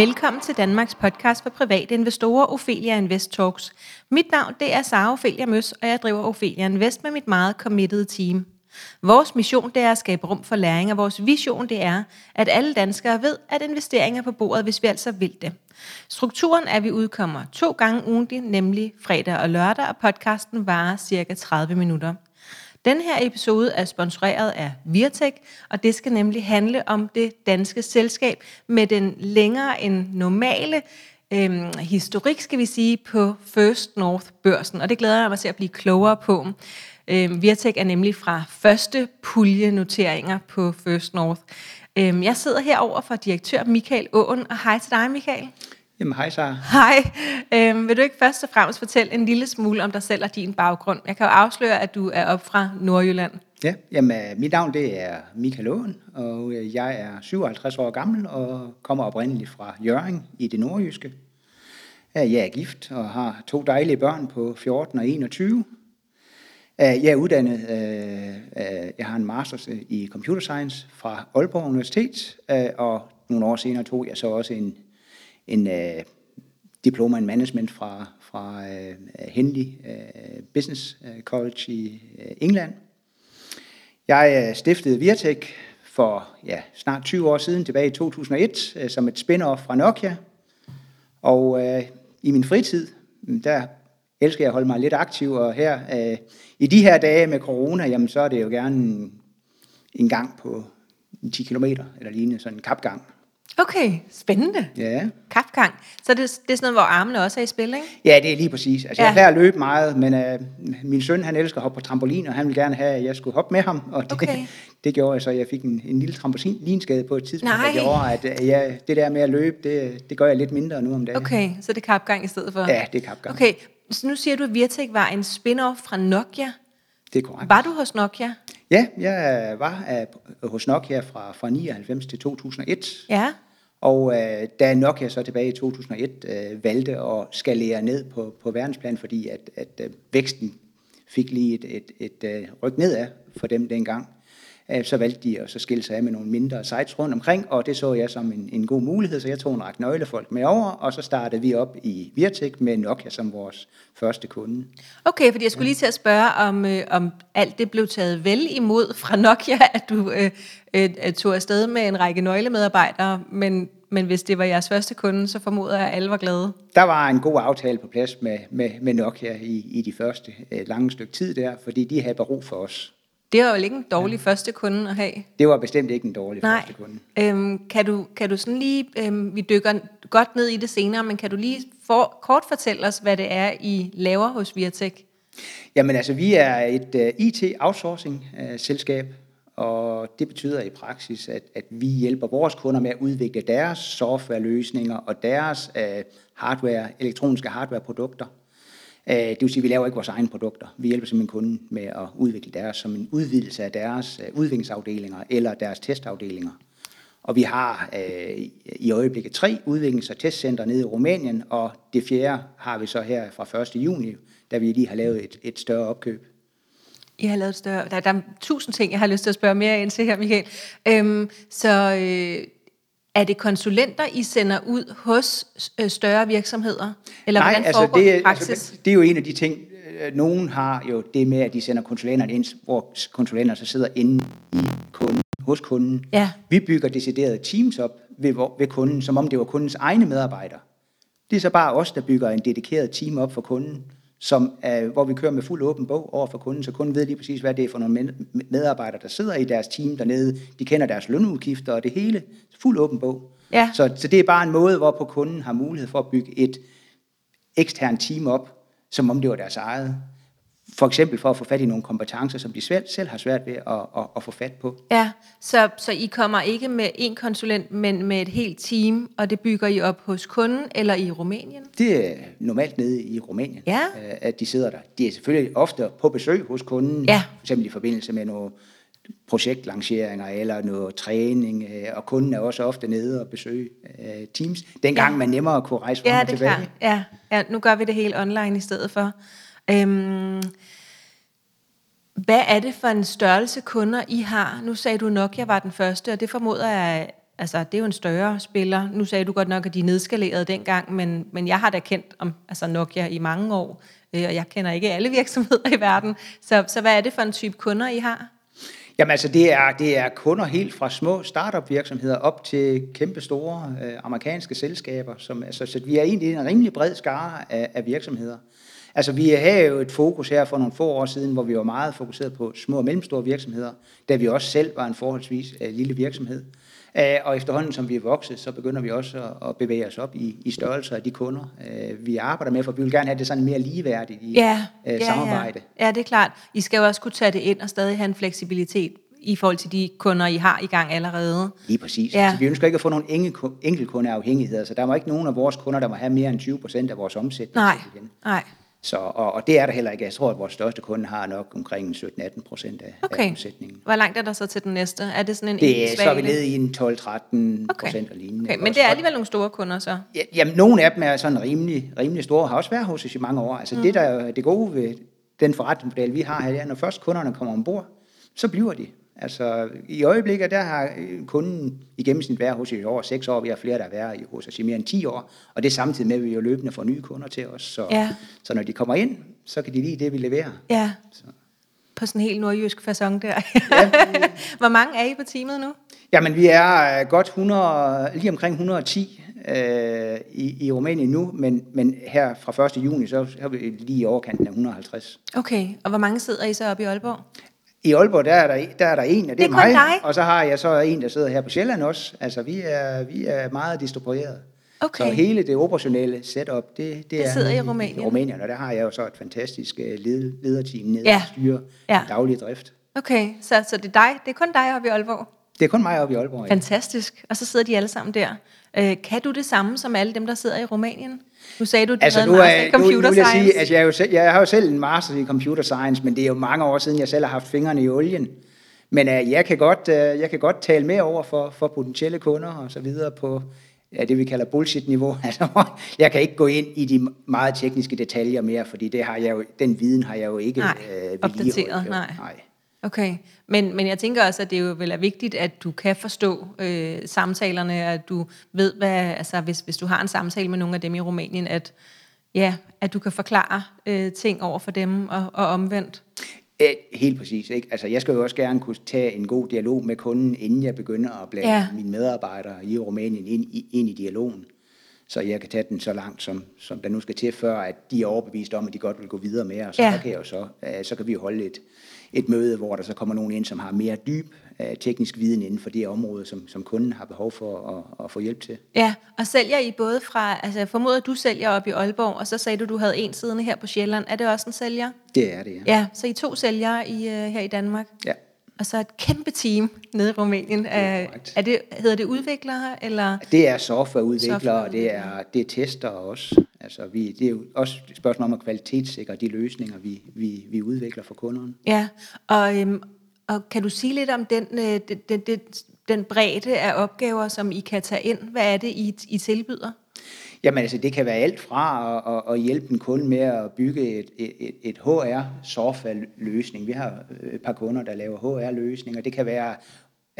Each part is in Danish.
Velkommen til Danmarks podcast for private investorer, Ophelia Invest Talks. Mit navn det er Sara Ophelia Møs, og jeg driver Ophelia Invest med mit meget committed team. Vores mission det er at skabe rum for læring, og vores vision det er, at alle danskere ved, at investeringer er på bordet, hvis vi altså vil det. Strukturen er, at vi udkommer to gange ugentligt, nemlig fredag og lørdag, og podcasten varer cirka 30 minutter. Den her episode er sponsoreret af Virtek, og det skal nemlig handle om det danske selskab med den længere end normale øhm, historik, skal vi sige, på First North-børsen. Og det glæder jeg mig til at blive klogere på. Øhm, Virtek er nemlig fra første pulje noteringer på First North. Øhm, jeg sidder herover for direktør Michael Åen, og hej til dig, Michael. Jamen, hej Sara. Hej. Øhm, vil du ikke først og fremmest fortælle en lille smule om dig selv og din baggrund? Jeg kan jo afsløre, at du er op fra Nordjylland. Ja, jamen, øh, mit navn det er Michael Åen, og øh, jeg er 57 år gammel og kommer oprindeligt fra Jørgen i det nordjyske. Jeg er gift og har to dejlige børn på 14 og 21. Jeg er uddannet, jeg har en master i computer science fra Aalborg Universitet, og nogle år senere tog jeg så også en en øh, diploma in management fra, fra øh, Henley øh, Business øh, College i øh, England. Jeg øh, stiftede Virtek for ja, snart 20 år siden, tilbage i 2001, øh, som et spin-off fra Nokia. Og øh, i min fritid, mm, der elsker jeg at holde mig lidt aktiv, og her øh, i de her dage med corona, jamen, så er det jo gerne en gang på 10 km eller lignende, sådan en kapgang. Okay, spændende. Ja. Kapgang. Så det, det er sådan noget, hvor armene også er i spil, ikke? Ja, det er lige præcis. Altså, ja. jeg plejer at løbe meget, men uh, min søn, han elsker at hoppe på trampolin, og han vil gerne have, at jeg skulle hoppe med ham. Og det, Okay. det gjorde jeg så, jeg fik en, en lille trampolinskade på et tidspunkt, Nej. der gjorde, at uh, ja, det der med at løbe, det, det gør jeg lidt mindre nu om dagen. Okay, så det er kapgang i stedet for? Ja, det er kapgang. Okay, så nu siger du, at Virtek var en spin-off fra Nokia. Det er korrekt. Var du hos Nokia? Ja, jeg var uh, hos Nokia fra, fra 99 til 2001. Ja. Og uh, da Nokia så tilbage i 2001 uh, valgte at skalere ned på, på verdensplan, fordi at, at uh, væksten fik lige et, et, et uh, ryk nedad for dem dengang, så valgte de at så skille sig af med nogle mindre sites rundt omkring, og det så jeg som en, en god mulighed, så jeg tog en række nøglefolk med over, og så startede vi op i Virtek med Nokia som vores første kunde. Okay, fordi jeg skulle lige til at spørge, om, øh, om alt det blev taget vel imod fra Nokia, at du øh, øh, tog afsted med en række nøglemedarbejdere, men, men hvis det var jeres første kunde, så formoder jeg, at alle var glade. Der var en god aftale på plads med, med, med Nokia i, i de første øh, lange stykke tid der, fordi de havde brug for os. Det var jo ikke en dårlig ja. første kunde at have. Det var bestemt ikke en dårlig Nej. første kunde. Øhm, kan, du, kan du sådan lige, øhm, vi dykker godt ned i det senere, men kan du lige for, kort fortælle os, hvad det er, I laver hos Virtek? Jamen altså, vi er et uh, IT-outsourcing-selskab, og det betyder i praksis, at, at vi hjælper vores kunder med at udvikle deres softwareløsninger og deres uh, hardware, elektroniske hardwareprodukter. Øh, det vil sige, at vi laver ikke vores egne produkter. Vi hjælper simpelthen kunden med at udvikle deres som en udvidelse af deres øh, udviklingsafdelinger eller deres testafdelinger. Og vi har øh, i øjeblikket tre udviklings- og testcenter nede i Rumænien, og det fjerde har vi så her fra 1. juni, da vi lige har lavet et, et større opkøb. I har lavet større... Der, der er tusind ting, jeg har lyst til at spørge mere ind til her, Michael. Øhm, så øh, er det konsulenter, I sender ud hos øh, større virksomheder? Eller Nej, hvordan altså foregår det, i praksis? altså det er jo en af de ting, øh, nogen har jo det med, at de sender konsulenterne ind, hvor konsulenter så sidder inde i kunden, hos kunden. Ja. Vi bygger deciderede teams op ved, ved kunden, som om det var kundens egne medarbejdere. Det er så bare os, der bygger en dedikeret team op for kunden, som, er, hvor vi kører med fuld åben bog over for kunden, så kunden ved lige præcis, hvad det er for nogle medarbejdere, der sidder i deres team dernede. De kender deres lønudgifter og det hele. Fuld åben bog. Ja. Så, så det er bare en måde, hvorpå kunden har mulighed for at bygge et eksternt team op, som om det var deres eget. For eksempel for at få fat i nogle kompetencer, som de selv, selv har svært ved at, at, at få fat på. Ja, så, så I kommer ikke med én konsulent, men med et helt team, og det bygger I op hos kunden eller i Rumænien? Det er normalt nede i Rumænien, Ja. øh, at de sidder der. De er selvfølgelig ofte på besøg hos kunden, Ja. f.eks. i forbindelse med nogle projektlanceringer eller noget træning, øh, og kunden er også ofte nede og besøge øh, Teams. Dengang Ja. man nemmere kunne rejse frem Ja, og det er tilbage. klart. Ja, ja, nu gør vi det helt online i stedet for. Øhm, hvad er det for en størrelse kunder, I har? Nu sagde du, Nokia var den første, og det formoder jeg altså, det er jo en større spiller. Nu sagde du godt nok, at de nedskalerede dengang, men, men jeg har da kendt om altså Nokia i mange år, øh, og jeg kender ikke alle virksomheder i verden. Så, så hvad er det for en type kunder, I har? Jamen altså, det er, det er kunder helt fra små startup virksomheder op til kæmpe store øh, amerikanske selskaber. Som, altså, så vi er egentlig en rimelig bred skare af, af virksomheder. Altså, vi havde jo et fokus her for nogle få år siden, hvor vi var meget fokuseret på små og mellemstore virksomheder, da vi også selv var en forholdsvis uh, lille virksomhed. Uh, og efterhånden, som vi er vokset, så begynder vi også at, at bevæge os op i, i størrelse af de kunder, uh, vi arbejder med, for vi vil gerne have det sådan mere ligeværdigt i Ja, uh, ja, samarbejde. Ja. ja, det er klart. I skal jo også kunne tage det ind og stadig have en fleksibilitet i forhold til de kunder, I har i gang allerede. Lige præcis. Ja. Så vi ønsker ikke at få nogle enkel- enkeltkundeafhængigheder, så der må ikke nogen af vores kunder, der må have mere end 20 procent af vores omsætning. Nej, Igen. nej. Så, og, og det er der heller ikke. Jeg tror, at vores største kunde har nok omkring 17-18 procent af, Okay. af omsætningen. Hvor langt er der så til den næste? Er det sådan en Det, så er vi nede i en 12-13 Okay. procent og lignende. Okay, men også? det er alligevel nogle store kunder så. Ja, jamen, nogle af dem er sådan rimelig, rimelig store, har også været hos os i mange år. Altså mm. det, der er det gode ved den forretningsmodel, vi har her, det er, når først kunderne kommer ombord, så bliver de. Altså i øjeblikket, der har øh, kunden i gennemsnit været hos os i over 6 år. Vi har flere, der har været hos os i mere end 10 år. Og det er samtidig med, at vi jo løbende får nye kunder til os. Så, Ja. så når de kommer ind, så kan de lide det, vi leverer. Ja, Så. på sådan en helt nordjysk façon der. Hvor mange er I på teamet nu? Jamen, vi er øh, godt 100, lige omkring 110 øh, i, i Rumænien nu, men, men her fra 1. juni, så er vi lige i overkanten af 150. Okay, og hvor mange sidder I så oppe i Aalborg? I Aalborg, der er der, der, er der en, og det, Det er mig. dig? Og så har jeg så en, der sidder her på Sjælland også. Altså, vi er, vi er meget distribueret. Okay. Så hele det operationelle setup, det, det, Det er sidder i Rumænien? I Rumænien, og der har jeg jo så et fantastisk øh, led, lederteam nede, Ja. der styrer ja. daglig drift. Okay, så, så det er dig, det er kun dig oppe i Aalborg? Det er kun mig oppe i Aalborg. Ja. Fantastisk. Og så sidder de alle sammen der. Øh, kan du det samme som alle dem, der sidder i Rumænien? Nu sagde du, at du Altså, havde nu, en master i er, nu, nu computer science. sige, altså, jeg, er jo selv, jeg har jo selv en master i computer science, men det er jo mange år siden, jeg selv har haft fingrene i olien. Men uh, jeg, kan godt, uh, jeg kan godt tale med over for, for potentielle kunder og så videre på ja, det, vi kalder bullshit-niveau. Altså, jeg kan ikke gå ind i de meget tekniske detaljer mere, fordi det har jeg jo, den viden har jeg jo ikke Nej, øh, vedligeholdt, nej. nej. Okay, men, men jeg tænker også, at det jo vel er vigtigt, at du kan forstå øh, samtalerne, at du ved, hvad, altså hvis, hvis du har en samtale med nogle af dem i Rumænien, at, ja, at du kan forklare øh, ting over for dem og, og omvendt. Helt præcis. Ikke? Altså, jeg skal jo også gerne kunne tage en god dialog med kunden, inden jeg begynder at blande Ja. mine medarbejdere i Rumænien ind i, ind i dialogen. Så jeg kan tage den så langt, som, som der nu skal til, før at de er overbevist om, at de godt vil gå videre med os. Ja. Ja. Så, kan jeg jo så, øh, så kan vi jo holde et, et møde, hvor der så kommer nogen ind, som har mere dyb øh, teknisk viden inden for det område, som, som kunden har behov for at, at få hjælp til. Ja, og sælger I både fra, altså jeg formoder, du sælger op i Aalborg, og så sagde du, du havde en siddende her på Sjælland. Er det også en sælger? Det er det, ja. Ja, så I to sælgere i, øh, her i Danmark. ja. Og så et kæmpe team nede i Rumænien. Er, er det, hedder det udviklere, eller? Det er softwareudviklere, og det er, det er tester også. Altså, vi, det er jo også et spørgsmål om at kvalitetssikre de løsninger, vi, vi, vi udvikler for kunderne. Ja, og, øhm, og kan du sige lidt om den, øh, den, den, den, den bredde af opgaver, som I kan tage ind? Hvad er det, I, I tilbyder? Jamen altså, det kan være alt fra at, at, at hjælpe en kunde med at bygge et, et, et HR-software-løsning. Vi har øh, et par kunder, der laver HR-løsninger. Det kan være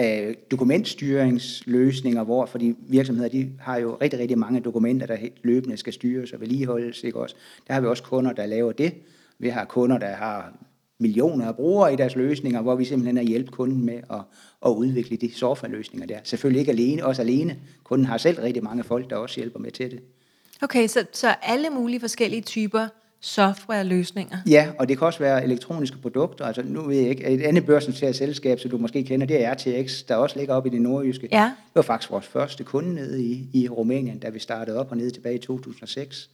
øh, dokumentstyringsløsninger, hvor fordi virksomheder de har jo rigtig, rigtig mange dokumenter, der løbende skal styres og vedligeholdes. Ikke også? Der har vi også kunder, der laver det. Vi har kunder, der har millioner af brugere i deres løsninger, hvor vi simpelthen har hjælp kunden med at, at udvikle de softwareløsninger der. Selvfølgelig ikke alene, også alene. Kunden har selv rigtig mange folk, der også hjælper med til det. Okay, så, så alle mulige forskellige typer softwareløsninger. Ja, og det kan også være elektroniske produkter. Altså nu ved jeg ikke, et andet børsnoteret selskab, som du måske kender, det er RTX, der også ligger oppe i det nordjyske. Ja. Det var faktisk vores første kunde nede i, i Rumænien, da vi startede op og nede tilbage i 2006.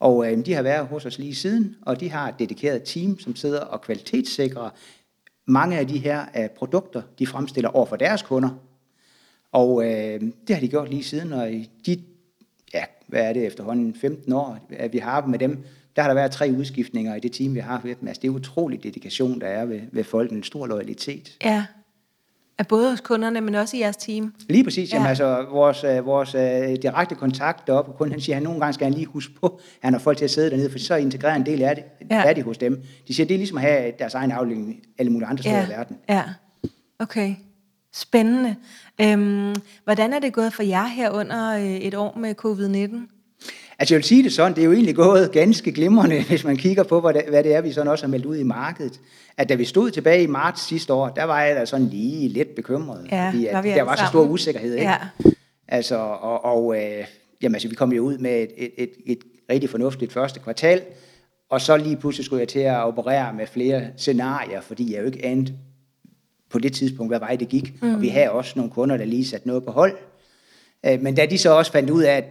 Og øh, de har været hos os lige siden, og de har et dedikeret team, som sidder og kvalitetssikrer mange af de her øh, produkter, de fremstiller over for deres kunder. Og øh, det har de gjort lige siden, og de, ja, hvad er det efterhånden, 15 år, at vi har med dem, der har der været tre udskiftninger i det team, vi har haft med dem. Altså, det er utrolig dedikation, der er ved, ved folk, en stor loyalitet. Ja, af både hos kunderne, men også i jeres team. Lige præcis. Ja. Jamen, altså, vores, øh, vores øh, direkte kontakt deroppe, kunden han siger, at han nogle gange skal han lige huske på, at han har folk til at sidde dernede, for så integrerer en del af det, Ja. ja. er de hos dem. De siger, det er ligesom at have deres egen afdeling alle mulige andre steder i verden. Ja, okay. Spændende. Øhm, hvordan er det gået for jer her under øh, et år med covid-19? Altså jeg vil sige det sådan, det er jo egentlig gået ganske glimrende, hvis man kigger på, hvad det, er, vi sådan også har meldt ud i markedet. At da vi stod tilbage i marts sidste år, der var jeg da sådan lige lidt bekymret, Ja, fordi var at vi der var så sammen. stor usikkerhed. Ikke? Ja. Altså, og, og øh, jamen, altså, vi kom jo ud med et, et, et, et rigtig fornuftigt første kvartal, og så lige pludselig skulle jeg til at operere med flere scenarier, fordi jeg jo ikke anede på det tidspunkt, hvad vej det gik. Mm. Og vi havde også nogle kunder, der lige satte noget på hold. Øh, Men da de så også fandt ud af, at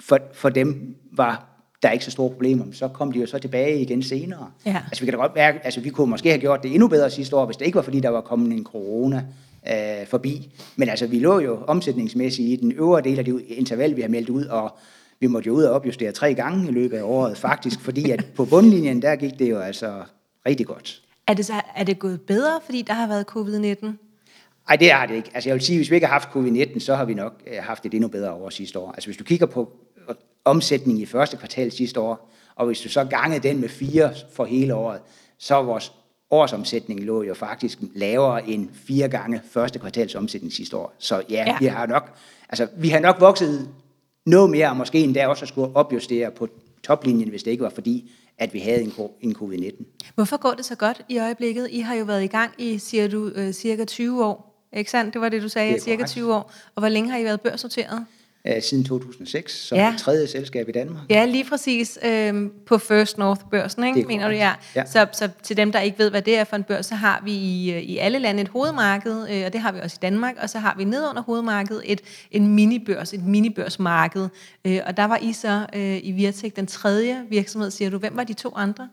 for, for dem var der ikke så store problemer, så kom de jo så tilbage igen senere. Ja. Altså vi kan da godt mærke, altså vi kunne måske have gjort det endnu bedre sidste år, hvis det ikke var fordi, der var kommet en corona øh, forbi. Men altså vi lå jo omsætningsmæssigt i den øvre del af det interval, vi har meldt ud, og vi måtte jo ud og opjustere tre gange i løbet af året faktisk, fordi at på bundlinjen, der gik det jo altså rigtig godt. Er det, så, er det gået bedre, fordi der har været covid-19? Nej, det har det ikke. Altså jeg vil sige, hvis vi ikke har haft covid-19, så har vi nok øh, haft et endnu bedre år sidste år. Altså hvis du kigger på øh, omsætningen i første kvartal sidste år, og hvis du så gangede den med fire for hele året, så vores årsomsætning lå jo faktisk lavere end fire gange første kvartals omsætning sidste år. Så ja, Ja. vi har nok, altså vi har nok vokset noget mere, og måske endda også skulle opjustere på toplinjen, hvis det ikke var fordi, at vi havde en, en covid-19. Hvorfor går det så godt i øjeblikket? I har jo været i gang i, siger du, øh, cirka 20 år. Ikke sandt? Det var det, du sagde, Det cirka korrekt. 20 år. Og hvor længe har I været børsnoteret? Øh, Siden 2006, som Ja. det tredje selskab i Danmark. Ja, lige præcis øhm, på First North-børsen, ikke? Det er mener du, ja. Ja. Så, så til dem, der ikke ved, hvad det er for en børs, så har vi i, øh, i alle lande et hovedmarked, øh, og det har vi også i Danmark, og så har vi ned under hovedmarkedet et, en minibørs, et minibørsmarked. Øh, og der var I så øh, i Virtek den tredje virksomhed, siger du. Hvem var de to andre?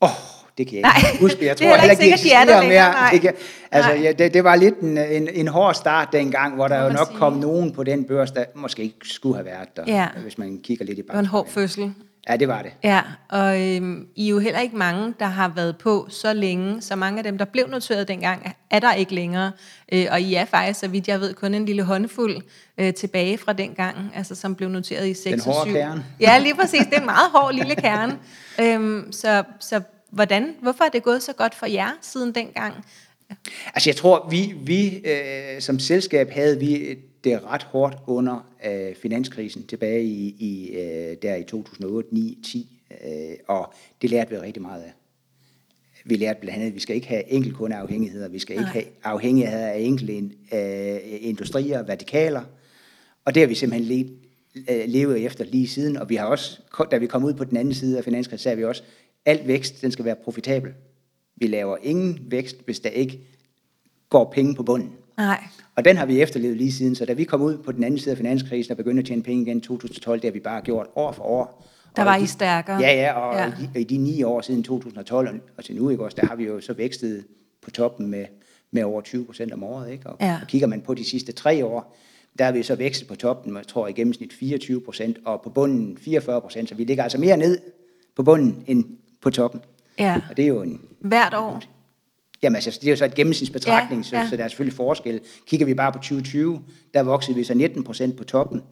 Åh, oh, det kan jeg Nej, ikke huske. Jeg tror heller ikke sikkert, de er der eksisterer længere, nej. Det, kan, altså, Nej. ja, det, det var lidt en, en, en hård start dengang, hvor der jo nok sige. kom nogen på den børs, der måske ikke skulle have været der, Ja. hvis man kigger lidt i Det var en hård fødsel. Ja, det var det. Ja, og øhm, I er jo heller ikke mange, der har været på så længe, så mange af dem, der blev noteret dengang, er der ikke længere. Øh, og I er faktisk, så vidt jeg ved, kun en lille håndfuld øh, tilbage fra dengang, altså som blev noteret i 6 Den og hårde 7. kerne. Ja, lige præcis. Det er en meget hård lille kerne. øhm, så, så hvordan, hvorfor er det gået så godt for jer siden dengang? Altså jeg tror, vi, vi øh, som selskab havde vi det ret hårdt under øh, finanskrisen tilbage i, i øh, der i 2008, 9, 10, øh, og det lærte vi rigtig meget af. Vi lærte blandt andet, at vi skal ikke have enkeltkundeafhængigheder, vi skal ikke have afhængigheder af enkelte øh, industrier, vertikaler, og det har vi simpelthen øh, levet efter lige siden, og vi har også, da vi kom ud på den anden side af finanskrisen, sagde vi også, alt vækst, den skal være profitabel. Vi laver ingen vækst, hvis der ikke går penge på bunden. Nej. Og den har vi efterlevet lige siden, så da vi kom ud på den anden side af finanskrisen og begyndte at tjene penge igen i 2012, det har vi bare gjort år for år. Der var i stærkere. Ja, ja, og ja. I, de, i de ni år siden 2012 og, og til nu, ikke også, der har vi jo så vækstet på toppen med, med over 20 procent om året. Ikke? Og, Ja. og kigger man på de sidste tre år, der har vi så vækstet på toppen, jeg tror i gennemsnit 24 procent, og på bunden 44 procent, så vi ligger altså mere ned på bunden end på toppen. Ja. Og det er jo en, Hvert år. Jamen altså, det er jo så et gennemsnitsbetragtning, Ja, ja. Så, så der er selvfølgelig forskel. Kigger vi bare på 2020, der voksede vi så 19 procent på toppen,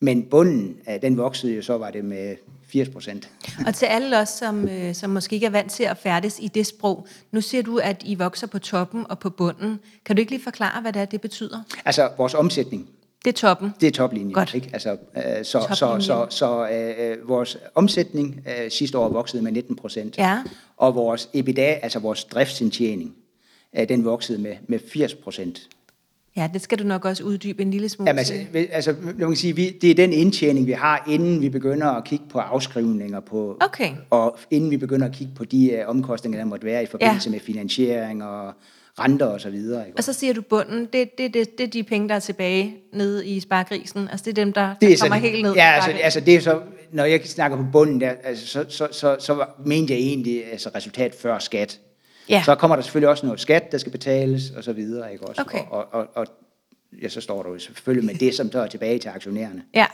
men bunden, den voksede jo, så var det med 80 procent. Og til alle os, som, øh, som måske ikke er vant til at færdes i det sprog, nu siger du, at I vokser på toppen og på bunden. Kan du ikke lige forklare, hvad det er, det betyder? Altså, vores omsætning, Det er toppen. det er toplinjen. Godt. Ikke? Altså, øh, så så, Toplinjen. så, så øh, øh, vores omsætning øh, sidste år voksede med 19 procent, Ja. og vores EBITDA, altså vores driftsindtjening, øh, den voksede med, med 80 procent. Ja, det skal du nok også uddybe en lille smule Jamen, altså, altså, man kan sige, vi, det er den indtjening, vi har, inden vi begynder at kigge på afskrivninger, på, Okay. og inden vi begynder at kigge på de uh, omkostninger, der måtte være i forbindelse Ja. med finansiering og renter og så videre. Ikke? Og så siger du bunden, det, det, det, det er de penge, der er tilbage nede i sparkrisen. Altså det er dem, der, det der er kommer sådan, helt ned. Ja, altså, altså, det er så, når jeg snakker på bunden, der, altså, så, så, så, så mente jeg egentlig altså, resultat før skat. Ja. Så kommer der selvfølgelig også noget skat, der skal betales og så videre. Ikke? Også, Okay. Og, og, og, ja, så står der jo selvfølgelig med det, som så er tilbage til aktionærerne. Ja.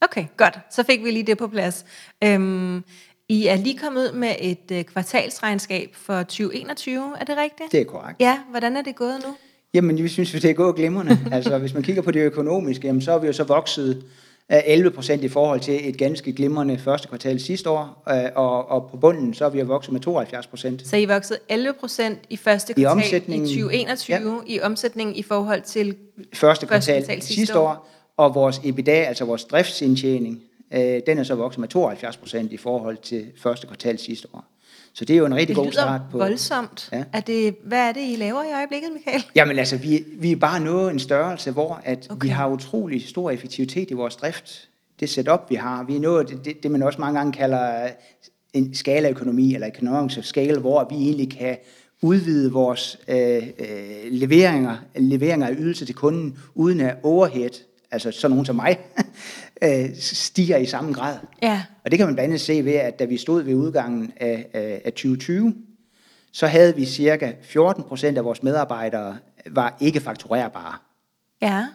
Okay, godt. Så fik vi lige det på plads. Øhm, I er lige kommet ud med et øh, kvartalsregnskab for 2021, er det rigtigt? Det er korrekt. Ja, hvordan er det gået nu? Jamen, vi synes, det er gået glimrende. altså, hvis man kigger på det økonomiske, jamen, så er vi jo så vokset Øh, 11 procent i forhold til et ganske glimrende første kvartal sidste år, øh, og, og på bunden så er vi vokset med 72 procent. Så I voksede 11 procent i første I kvartal i, omsætningen. 2021 ja. i omsætningen i forhold til Første kvartal, kvartal sidste, sidste sidste år, og vores EBITDA, altså vores driftsindtjening, øh, den er så vokset med 72 procent i forhold til første kvartal sidste år. Så det er jo en rigtig god start på... voldsomt. Ja. Er det, hvad er det, I laver i øjeblikket, Michael? Jamen altså, vi, vi er bare nået en størrelse, hvor at okay. Vi har utrolig stor effektivitet i vores drift. Det setup, vi har. Vi er nået det, det, det man også mange gange kalder en skalaøkonomi, eller economics scale, hvor vi egentlig kan udvide vores øh, øh, leveringer, leveringer af ydelser til kunden, uden at overhead, altså sådan nogen som mig, øh, stiger i samme grad. Ja. Og det kan man blandt andet se ved, at da vi stod ved udgangen af, af, af 2020, så havde vi cirka 14 procent af vores medarbejdere var ikke fakturerbare. Ja.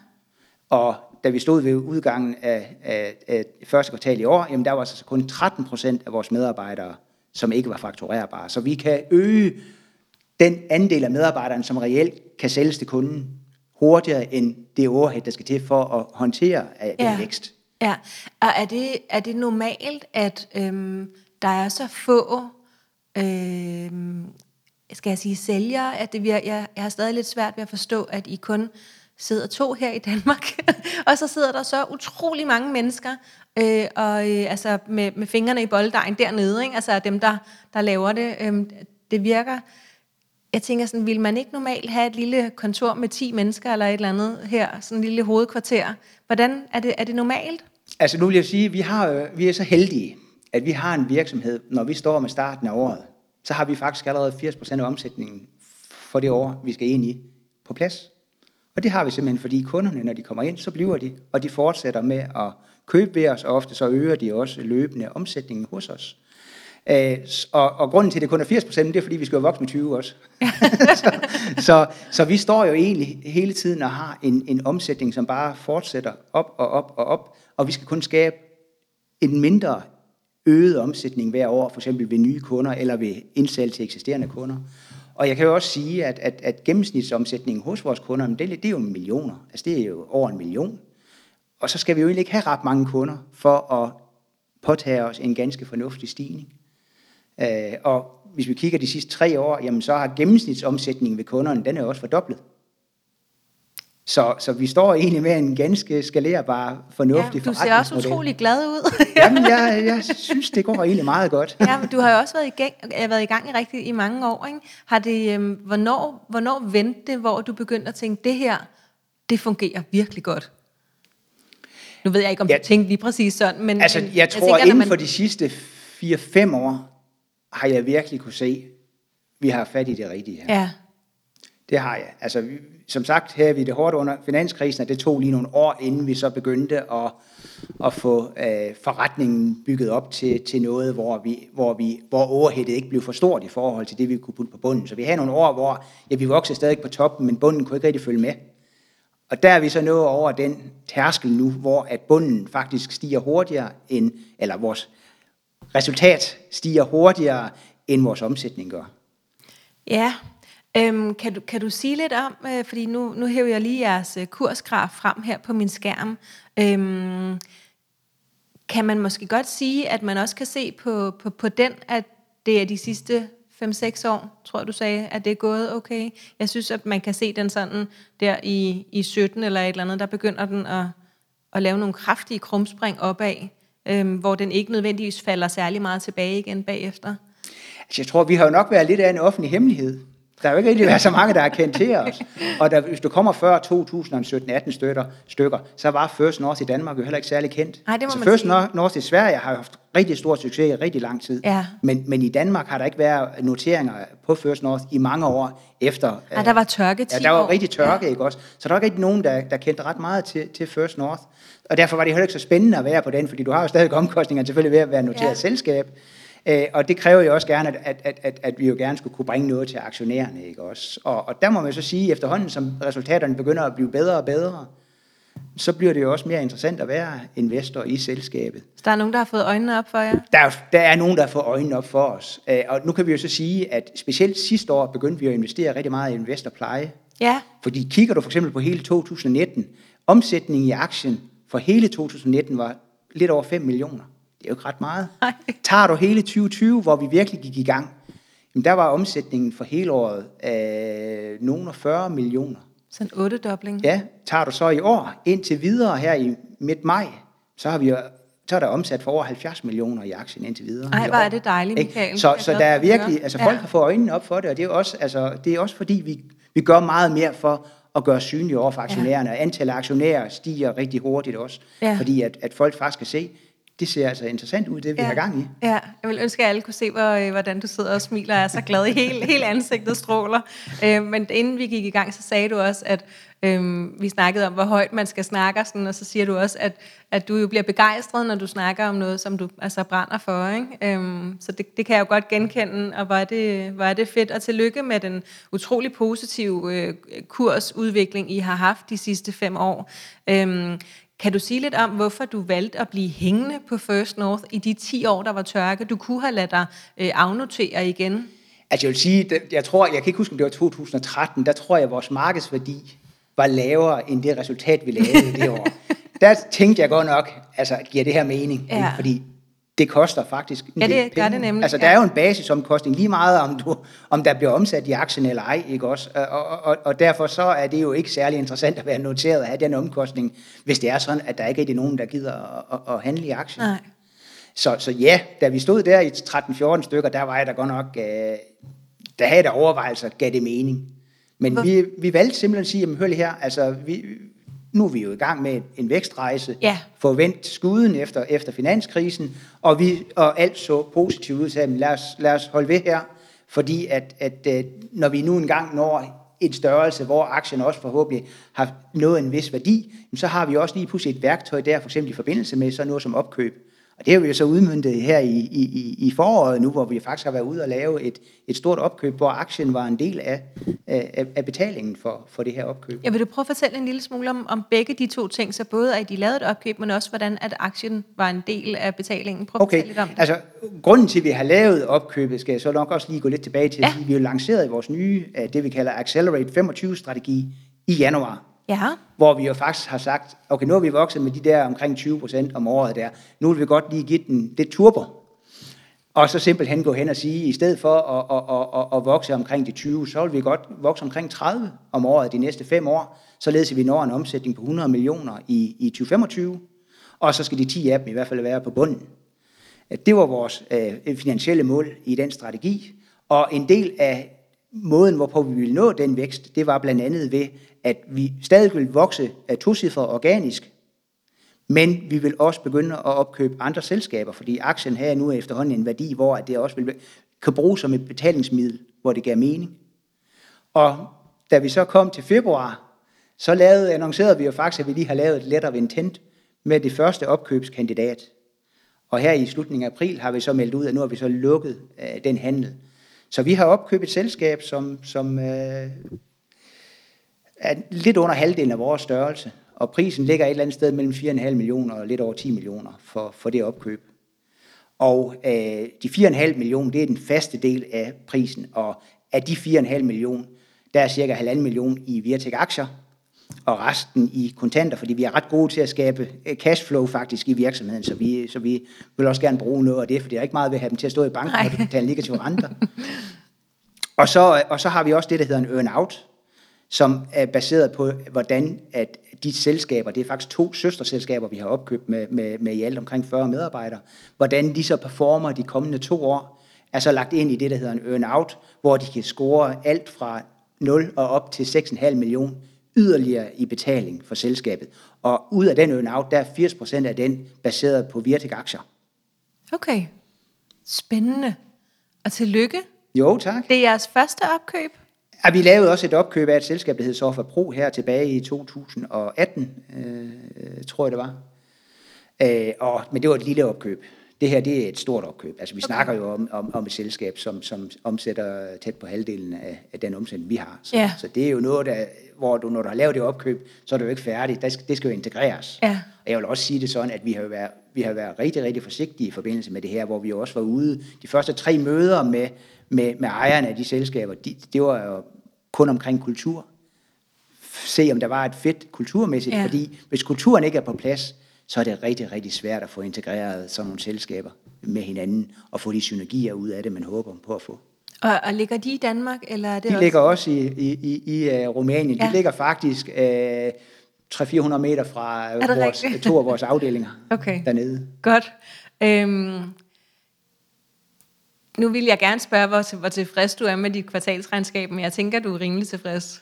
Og da vi stod ved udgangen af, af, af første kvartal i år, jamen der var så kun 13 procent af vores medarbejdere, som ikke var fakturerbare. Så vi kan øge den andel af medarbejderne, som reelt kan sælges til kunden, hurtigere end det overhead, der skal til for at håndtere af den Ja. vækst. Ja, og er det, er det normalt, at øhm, der er så få, øhm, skal jeg sige, sælgere, at det vir- jeg, jeg har stadig lidt svært ved at forstå, at I kun sidder to her i Danmark, og så sidder der så utrolig mange mennesker, øh, og øh, altså med, med fingrene i bolddejen dernede, ikke? altså dem, der, der laver det. Øhm, det virker, jeg tænker sådan, vil man ikke normalt have et lille kontor med 10 mennesker eller et eller andet her, sådan et lille hovedkvarter? Hvordan, er det, er det normalt? Altså nu vil jeg sige, vi, har, øh, vi er så heldige, at vi har en virksomhed, når vi står med starten af året, så har vi faktisk allerede 80% af omsætningen for det år, vi skal ind i, på plads. Og det har vi simpelthen, fordi kunderne, når de kommer ind, så bliver de, og de fortsætter med at købe ved os, og ofte så øger de også løbende omsætningen hos os. Øh, og, og grunden til, at det kun er 80 procent, det er, fordi vi skal jo vokse med 20 også. så, så, så vi står jo egentlig hele tiden og har en, en omsætning, som bare fortsætter op og op og op, og vi skal kun skabe en mindre øget omsætning hver år, for eksempel ved nye kunder eller ved indsalg til eksisterende kunder. Og jeg kan jo også sige, at, at, at gennemsnitsomsætningen hos vores kunder, det, det er jo millioner. Altså det er jo over en million. Og så skal vi jo egentlig ikke have ret mange kunder for at påtage os en ganske fornuftig stigning. Øh, og hvis vi kigger de sidste tre år, jamen så har gennemsnitsomsætningen ved kunderne, den er også fordoblet. Så, så vi står egentlig med en ganske skalerbar, fornuftig Ja, du ser også utrolig glad ud. Jamen, jeg, jeg synes, det går egentlig meget godt. ja, men du har jo også været i gang, øh, været i, gang i, rigtig, i mange år. Ikke? Har det, øhm, hvornår, hvornår vendte det, hvor du begyndte at tænke, det her, det fungerer virkelig godt? Nu ved jeg ikke, om Ja. du tænkte lige præcis sådan, men... Altså, men jeg tror, tænker, inden man- for de sidste 4-5 år, har jeg virkelig kunne se, vi har fat i det rigtige her. Ja, Det har jeg. Altså, vi- som sagt, her er vi det hårdt under finanskrisen, og det tog lige nogle år, inden vi så begyndte at, at få øh, forretningen bygget op til, til noget, hvor, vi, hvor, vi, hvor overheadet ikke blev for stort i forhold til det, vi kunne putte på bunden. Så vi havde nogle år, hvor ja, vi voksede stadig på toppen, men bunden kunne ikke rigtig følge med. Og der er vi så nået over den tærskel nu, hvor at bunden faktisk stiger hurtigere end, eller vores resultat stiger hurtigere, end vores omsætning gør. ja. Øhm, kan, du, kan du sige lidt om, øh, fordi nu, nu hæver jeg lige jeres øh, kursgraf frem her på min skærm. Øhm, kan man måske godt sige, at man også kan se på, på, på den, at det er de sidste 5-6 år, tror du sagde, at det er gået okay. Jeg synes, at man kan se den sådan der i, i 17 eller et eller andet, der begynder den at, at lave nogle kraftige krumspring opad, øhm, hvor den ikke nødvendigvis falder særlig meget tilbage igen bagefter. Altså, jeg tror, vi har jo nok været lidt af en offentlig hemmelighed. Der har jo ikke rigtig været så mange, der har kendt til os. Og der, hvis du kommer før 2017-18 stykker, stykker, så var First North i Danmark jo heller ikke særlig kendt. Nej, det må så man First sige. North, i Sverige har haft rigtig stor succes i rigtig lang tid. Ja. Men, men i Danmark har der ikke været noteringer på First North i mange år efter. Ej, der var tørke 10 Ja, der var rigtig tørke, ikke også? Så der var ikke rigtig nogen, der, der kendte ret meget til, til First North. Og derfor var det heller ikke så spændende at være på den, fordi du har jo stadig omkostninger selvfølgelig ved at være noteret Ja. ja. selskab. Øh, og det kræver jo også gerne, at, at, at, at, at vi jo gerne skulle kunne bringe noget til aktionærerne, ikke også? Og, og der må man så sige, efterhånden som resultaterne begynder at blive bedre og bedre, så bliver det jo også mere interessant at være investor i selskabet. Så der er nogen, der har fået øjnene op for jer? Der er, der er nogen, der får øjnene op for os. Øh, og nu kan vi jo så sige, at specielt sidste år begyndte vi at investere rigtig meget i investorpleje. Ja, Fordi kigger du for eksempel på hele 2019, omsætningen i aktien for hele 2019 var lidt over 5 millioner. Det er jo ikke ret meget. Nej. Tager du hele 2020, hvor vi virkelig gik i gang, jamen der var omsætningen for hele året øh, nogen og 40 millioner. Sådan en ottedobling. Ja, tager du så i år indtil videre her i midt maj, så har vi så er der omsat for over 70 millioner i aktien indtil videre. Ej, i hvor er det dejligt, Ikke? Michael. Så, så der er virkelig, altså folk Ja. har fået øjnene op for det, og det er også, altså, det er også fordi, vi, vi gør meget mere for at gøre synlige over for aktionærerne, og antallet af aktionærer stiger rigtig hurtigt også, Ja. fordi at, at folk faktisk kan se, det ser altså interessant ud, det vi har gang i. Ja, jeg vil ønske, at alle kunne se, hvor, øh, hvordan du sidder og smiler og er så glad i hele, hele ansigtet stråler. Øh, men inden vi gik i gang, så sagde du også, at øh, vi snakkede om, hvor højt man skal snakke, og, sådan, og så siger du også, at, at du jo bliver begejstret, når du snakker om noget, som du altså brænder for. Ikke? Øh, så det, det kan jeg jo godt genkende, og hvor er, det, hvor er det fedt. Og tillykke med den utrolig positive øh, kursudvikling, I har haft de sidste fem år. Øh, kan du sige lidt om, hvorfor du valgte at blive hængende på First North i de 10 år, der var tørke? Du kunne have ladet dig øh, afnotere igen. Altså jeg vil sige, jeg tror, jeg kan ikke huske, om det var 2013, der tror jeg, at vores markedsværdi var lavere end det resultat, vi lavede i det år. Der tænkte jeg godt nok, altså giver det her mening? Ja. Ikke? Fordi det koster faktisk en Ja, det del gør penge. det nemlig, Altså der ja. er jo en basisomkostning lige meget, om, du, om der bliver omsat i aktien eller ej, ikke også? Og, og, og, og derfor så er det jo ikke særlig interessant at være noteret have den omkostning, hvis det er sådan, at der ikke er nogen, der gider at, at, at handle i aktien. Nej. Så, så ja, da vi stod der i 13-14 stykker, der var jeg da godt nok, øh, der havde da overvejelser, gav det mening. Men Hvor- vi, vi valgte simpelthen at sige, jamen hør lige her, altså vi, nu er vi jo i gang med en vækstrejse, Ja. få vendt skuden efter, efter finanskrisen, og, vi, og alt så positivt ud, jamen, lad, os, lad os holde ved her, fordi at, at øh, når vi nu engang når en størrelse, hvor aktien også forhåbentlig har nået en vis værdi, så har vi også lige pludselig et værktøj der, for eksempel i forbindelse med sådan noget som opkøb. Og det har vi jo så udmyndtet her i, i, i- i foråret nu, hvor vi faktisk har været ude og lave et, et stort opkøb, hvor aktien var en del af, af, af betalingen for, for det her opkøb. Jeg vil du prøve at fortælle en lille smule om, om begge de to ting, så både at de lavede et opkøb, men også hvordan at aktien var en del af betalingen. Prøv at Okay, lidt om det. altså grunden til, at vi har lavet opkøbet, skal jeg så nok også lige gå lidt tilbage til, Ja. ja. vi har lanceret vores nye, øh, det vi kalder Accelerate 25-strategi i januar. Ja, hvor vi jo faktisk har sagt, okay, nu har vi vokset med de der omkring 20 procent om året der, nu vil vi godt lige give den det turbo. Og så simpelthen gå hen og sige, i stedet for at, at, at, at, at vokse omkring de 20, så vil vi godt vokse omkring 30 om året de næste fem år, således at vi når en omsætning på 100 millioner i, i 2025, og så skal de 10 af dem i hvert fald være på bunden. Det var vores øh, finansielle mål i den strategi, og en del af måden, hvorpå vi ville nå den vækst, det var blandt andet ved, at vi stadig ville vokse af tocifret organisk, men vi vil også begynde at opkøbe andre selskaber, fordi aktien her nu er efterhånden en værdi, hvor at det også vil, kan bruges som et betalingsmiddel, hvor det giver mening. Og da vi så kom til februar, så lavede, annoncerede vi jo faktisk, at vi lige har lavet et letter of intent med det første opkøbskandidat. Og her i slutningen af april har vi så meldt ud, at nu har vi så lukket øh, den handel. Så vi har opkøbt et selskab, som, som øh, er lidt under halvdelen af vores størrelse. Og prisen ligger et eller andet sted mellem 4,5 millioner og lidt over 10 millioner for, for det opkøb. Og øh, de 4,5 millioner, det er den faste del af prisen. Og af de 4,5 millioner, der er cirka 1,5 million i Virtek aktier, og resten i kontanter, fordi vi er ret gode til at skabe øh, cashflow faktisk i virksomheden, så vi, så vi vil også gerne bruge noget af det, for det er ikke meget ved at have dem til at stå i banken Nej. og betale negative renter. Og så, og så har vi også det, der hedder en earn-out, som er baseret på, hvordan at de selskaber, det er faktisk to søsterselskaber, vi har opkøbt med, med, med i alt omkring 40 medarbejdere, hvordan de så performer de kommende to år, er så lagt ind i det, der hedder en earn-out, hvor de kan score alt fra 0 og op til 6,5 million yderligere i betaling for selskabet. Og ud af den earn-out, der er 80% af den baseret på Virtek-aktier. okay. Spændende. Og tillykke. Jo, tak. Det er jeres første opkøb. Ja, vi lavede også et opkøb af et selskab, der hed Sofa Pro her tilbage i 2018, øh, tror jeg det var. Øh, og, men det var et lille opkøb. Det her det er et stort opkøb. Altså vi okay. snakker jo om, om, om et selskab, som, som omsætter tæt på halvdelen af, af den omsætning, vi har. Så, Ja. så det er jo noget, der, hvor du, når du har lavet det opkøb, så er det jo ikke færdigt. Det skal, det skal jo integreres. Ja. Og jeg vil også sige det sådan, at vi har været, vi har været rigtig, rigtig forsigtige i forbindelse med det her, hvor vi også var ude. De første tre møder med, med, med ejerne af de selskaber, de, det var jo kun omkring kultur. se, om der var et fedt kulturmæssigt, ja. fordi hvis kulturen ikke er på plads, så er det rigtig, rigtig svært at få integreret sådan nogle selskaber med hinanden, og få de synergier ud af det, man håber på at få. Og, og ligger de i Danmark, eller er det De også? ligger også i, i, i, i uh, Rumænien. Ja. De ligger faktisk uh, 300-400 meter fra vores, to af vores afdelinger Okay. dernede. Godt. Øhm, nu vil jeg gerne spørge, hvor, til- hvor tilfreds du er med dit kvartalsregnskab, men jeg tænker, du er rimelig tilfreds.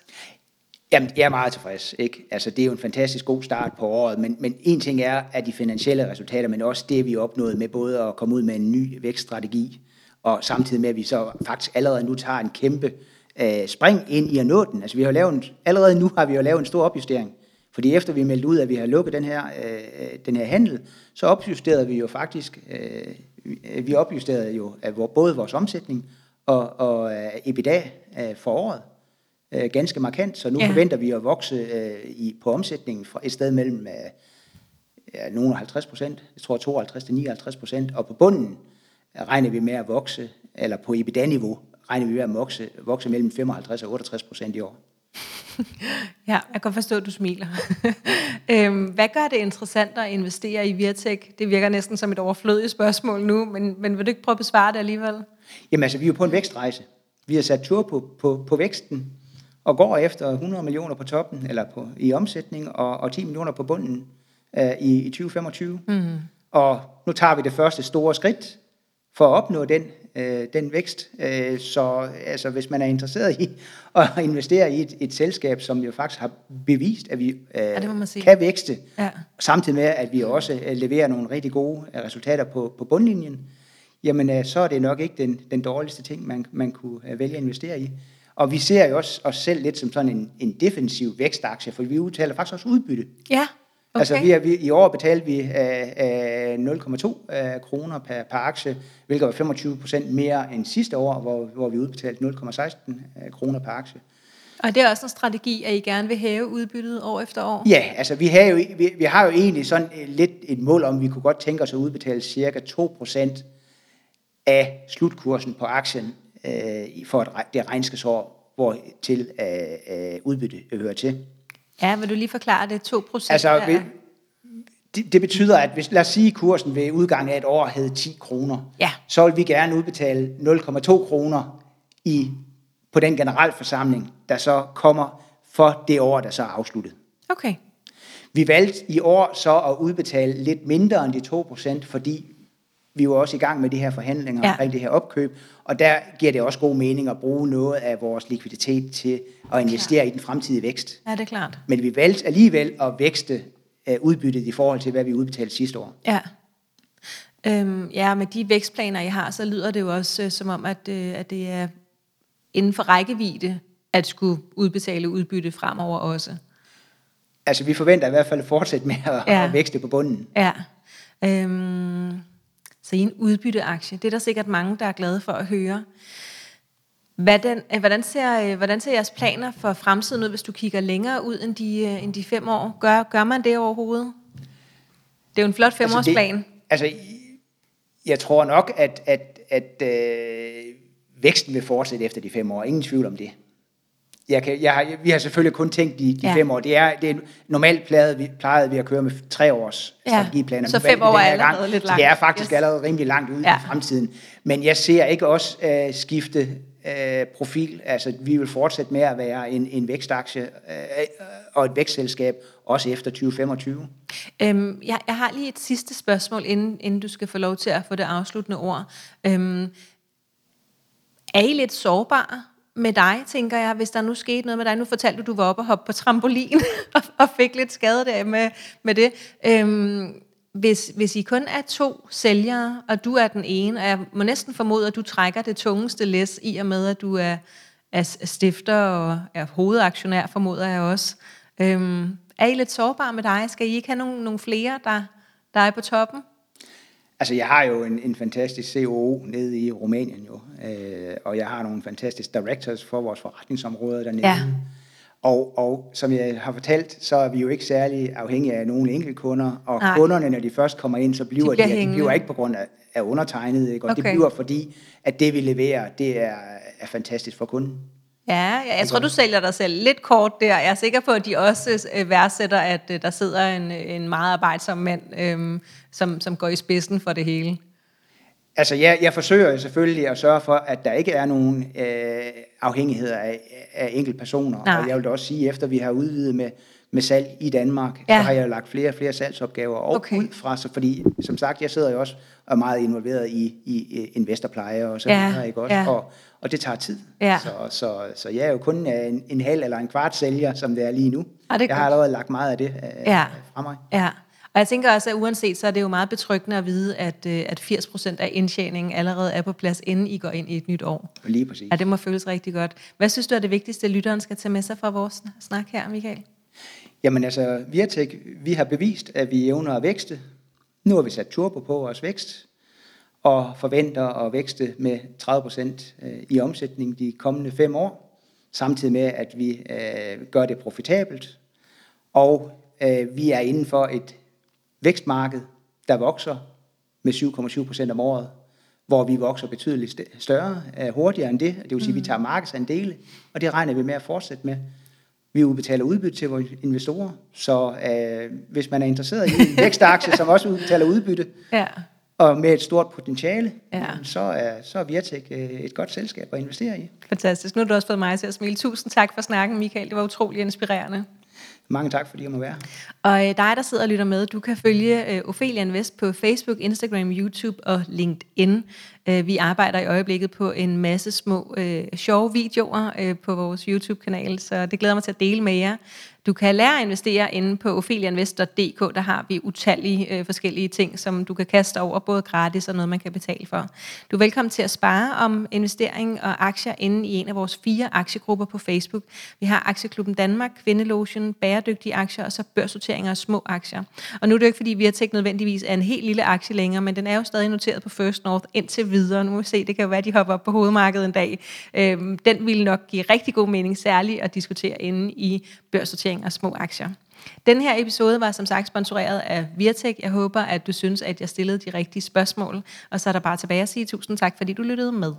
Jamen, jeg er meget tilfreds. Ikke? Altså, det er jo en fantastisk god start på året, men, men en ting er at de finansielle resultater, men også det, vi opnåede med både at komme ud med en ny vækststrategi, og samtidig med, at vi så faktisk allerede nu tager en kæmpe øh, spring ind i at nå den. Altså, vi har lavet en, allerede nu har vi jo lavet en stor opjustering. Fordi efter vi meldte ud, at vi har lukket den her, øh, øh den her handel, så opjusterede vi jo faktisk, øh, vi- opjusterede jo øh, både vores omsætning og, og øh, EBITDA øh, for året øh, ganske markant, så nu Ja. forventer vi at vokse øh, i, på omsætningen fra et sted mellem øh, ja, nogle og 50 procent, jeg tror 52 til 59 procent, og på bunden øh, regner vi med at vokse, eller på EBITDA-niveau regner vi med at vokse, vokse mellem 55 og 68 procent i år. Ja, jeg kan forstå, at du smiler. øhm, hvad gør det interessant at investere i Virtek? Det virker næsten som et overflødigt spørgsmål nu, men, men vil du ikke prøve at besvare det alligevel? Jamen altså, vi er jo på en vækstrejse. Vi har sat tur på, på, på væksten, og går efter 100 millioner på toppen, eller på, i omsætning, og, og 10 millioner på bunden øh, i, i 2025. Mm. Og nu tager vi det første store skridt for at opnå den, øh, den vækst. Øh, så altså, hvis man er interesseret i at investere i et, et selskab, som jo faktisk har bevist, at vi øh, sige. kan vækste, Ja. samtidig med, at vi også øh, leverer nogle rigtig gode øh, resultater på, på bundlinjen, jamen øh, så er det nok ikke den, den dårligste ting, man, man kunne øh, vælge at investere i. Og vi ser jo også os selv lidt som sådan en, en defensiv vækstaktie, for vi udtaler faktisk også udbytte. Ja, okay. Altså vi er, vi, i år betalte vi øh, øh, 0,2 øh, kroner per, per aktie, hvilket var 25 procent mere end sidste år, hvor, hvor vi udbetalte 0,16 øh, kroner per aktie. Og det er også en strategi, at I gerne vil hæve udbyttet år efter år? Ja, altså vi har jo, vi, vi har jo egentlig sådan øh, lidt et mål om, vi kunne godt tænke os at udbetale cirka 2 procent af slutkursen på aktien øh, for re- det regnskabsår, hvor til øh, øh, udbytte hører til. Ja, vil du lige forklare det? 2 procent? Altså, det, det betyder, at hvis, lad os sige, at kursen ved udgang af et år hed 10 kroner, Ja. så vil vi gerne udbetale 0,2 kroner i, på den generalforsamling, der så kommer for det år, der så er afsluttet. Okay. Vi valgte i år så at udbetale lidt mindre end de 2%, fordi vi var også i gang med de her forhandlinger Ja. omkring det her opkøb, og der giver det også god mening at bruge noget af vores likviditet til at investere i den fremtidige vækst. Ja, det er klart. Men vi valgte alligevel at vækste uh, udbyttet i forhold til, hvad vi udbetalte sidste år. Ja. Øhm, ja, med de vækstplaner, I har, så lyder det jo også øh, som om, at, øh, at det er inden for rækkevidde at skulle udbetale udbytte fremover også. Altså, vi forventer i hvert fald at fortsætte med at, ja. at vækste på bunden. Ja. Øhm, så I en udbytteaktie. Det er der sikkert mange, der er glade for at høre. Hvordan, øh, hvordan, ser, øh, hvordan ser jeres planer for fremtiden ud, hvis du kigger længere ud end de, øh, end de fem år? Gør, gør man det overhovedet? Det er jo en flot femårsplan. Altså, det, altså, jeg tror nok, at, at, at øh, væksten vil fortsætte efter de fem år. Ingen tvivl om det. Jeg kan, jeg har, vi har selvfølgelig kun tænkt de, de Ja. fem år. Det er, det er normalt plejede vi, plejede vi at køre med tre års Ja. strategiplaner. Så fem år er her gang, allerede lidt så langt. det er faktisk Yes. allerede rimelig langt ude Ja. i fremtiden. Men jeg ser ikke også øh, skifte øh, profil. Altså, vi vil fortsætte med at være en, en vækstaktie øh, og et vækstselskab, også efter 2025. Øhm, jeg, jeg har lige et sidste spørgsmål, inden, inden du skal få lov til at få det afsluttende ord. Øhm, er I lidt sårbare med dig, tænker jeg, hvis der nu skete noget med dig? Nu fortalte du, du var oppe og hoppe på trampolin og, og fik lidt skade der med, med det. Øhm, hvis, hvis I kun er to sælgere, og du er den ene, og jeg må næsten formode, at du trækker det tungeste læs i og med, at du er, er stifter og er hovedaktionær, formoder jeg også. Øhm, er I lidt sårbare med dig? Skal I ikke have nogle, nogle flere, der, der er på toppen? Altså, jeg har jo en, en fantastisk COO nede i Rumænien jo, øh, og jeg har nogle fantastiske directors for vores forretningsområder dernede. Ja. Og, og som jeg har fortalt, så er vi jo ikke særlig afhængige af nogle enkelte kunder, og Nej. Kunderne, når de først kommer ind, så bliver De bliver de, de bliver ikke på grund af, af undertegnet, ikke? og Okay. det bliver fordi, at det vi leverer, det er, er fantastisk for kunden. Ja, jeg, jeg tror, du sælger dig selv lidt kort der. Jeg er sikker på, at de også øh, værdsætter, at øh, der sidder en, en meget arbejdsom mand, øhm, som, som går i spidsen for det hele. Altså, jeg, jeg forsøger jo selvfølgelig at sørge for, at der ikke er nogen øh, afhængigheder af, af enkelte personer. Nej. Og jeg vil da også sige, efter vi har udvidet med, med salg i Danmark, Ja. ja. så har jeg lagt flere og flere salgsopgaver Okay. ud fra, så fordi som sagt, jeg sidder jo også og er meget involveret i, i, i investorpleje og så Ja, videre, ikke også? ja. Og, og det tager tid. Ja. Så, så, så jeg er jo kun en, en halv eller en kvart sælger, som det er lige nu. Ah, det jeg har allerede lagt meget af det øh, Ja. fra mig. Ja, og jeg tænker også, at uanset, så er det jo meget betryggende at vide, at, øh, at 80% af indtjeningen allerede er på plads, inden I går ind i et nyt år. Lige præcis. Ja, det må føles rigtig godt. Hvad synes du er det vigtigste, lytteren skal tage med sig fra vores sn- snak her, Michael? Jamen altså, Virtek, vi har bevist, at vi evner at vækste. Nu har vi sat turbo på vores vækst, og forventer at vækste med 30 procent i omsætning de kommende fem år, samtidig med, at vi øh, gør det profitabelt. Og øh, vi er inden for et vækstmarked, der vokser med 7,7 procent om året, hvor vi vokser betydeligt st- større, øh, hurtigere end det. Det vil sige, at vi tager markedsandele, og det regner vi med at fortsætte med. Vi udbetaler udbytte til vores investorer, så øh, hvis man er interesseret i en vækstaktie, som også udbetaler udbytte, Ja, og med et stort potentiale, Ja. så er, så er Virtek øh, et godt selskab at investere i. fantastisk. Nu har du også fået mig til at smile. Tusind tak for snakken, Michael. Det var utrolig inspirerende. Mange tak, fordi jeg må være. Og øh, dig, der sidder og lytter med, du kan følge øh, Ophelia Invest på Facebook, Instagram, YouTube og LinkedIn. Øh, vi arbejder i øjeblikket på en masse små øh, sjove videoer øh, på vores YouTube-kanal, så det glæder mig til at dele med jer. Du kan lære at investere inde på opheliainvest.dk. Der har vi utallige øh, forskellige ting, som du kan kaste over, både gratis og noget, man kan betale for. Du er velkommen til at spare om investering og aktier inde i en af vores fire aktiegrupper på Facebook. Vi har Aktieklubben Danmark, Kvindelotion, Bæredygtige Aktier og så børsnoteringer af små aktier. Og nu er det jo ikke, fordi vi har tænkt nødvendigvis af en helt lille aktie længere, men den er jo stadig noteret på First North indtil videre. Nu må vi se, det kan jo være, at de hopper op på hovedmarkedet en dag. Øh, den vil nok give rigtig god mening, særligt at diskutere inde i børssortering og små aktier. Den her episode var som sagt sponsoreret af Virtek. Jeg håber, at du synes, at jeg stillede de rigtige spørgsmål. Og så er der bare tilbage at sige tusind tak, fordi du lyttede med.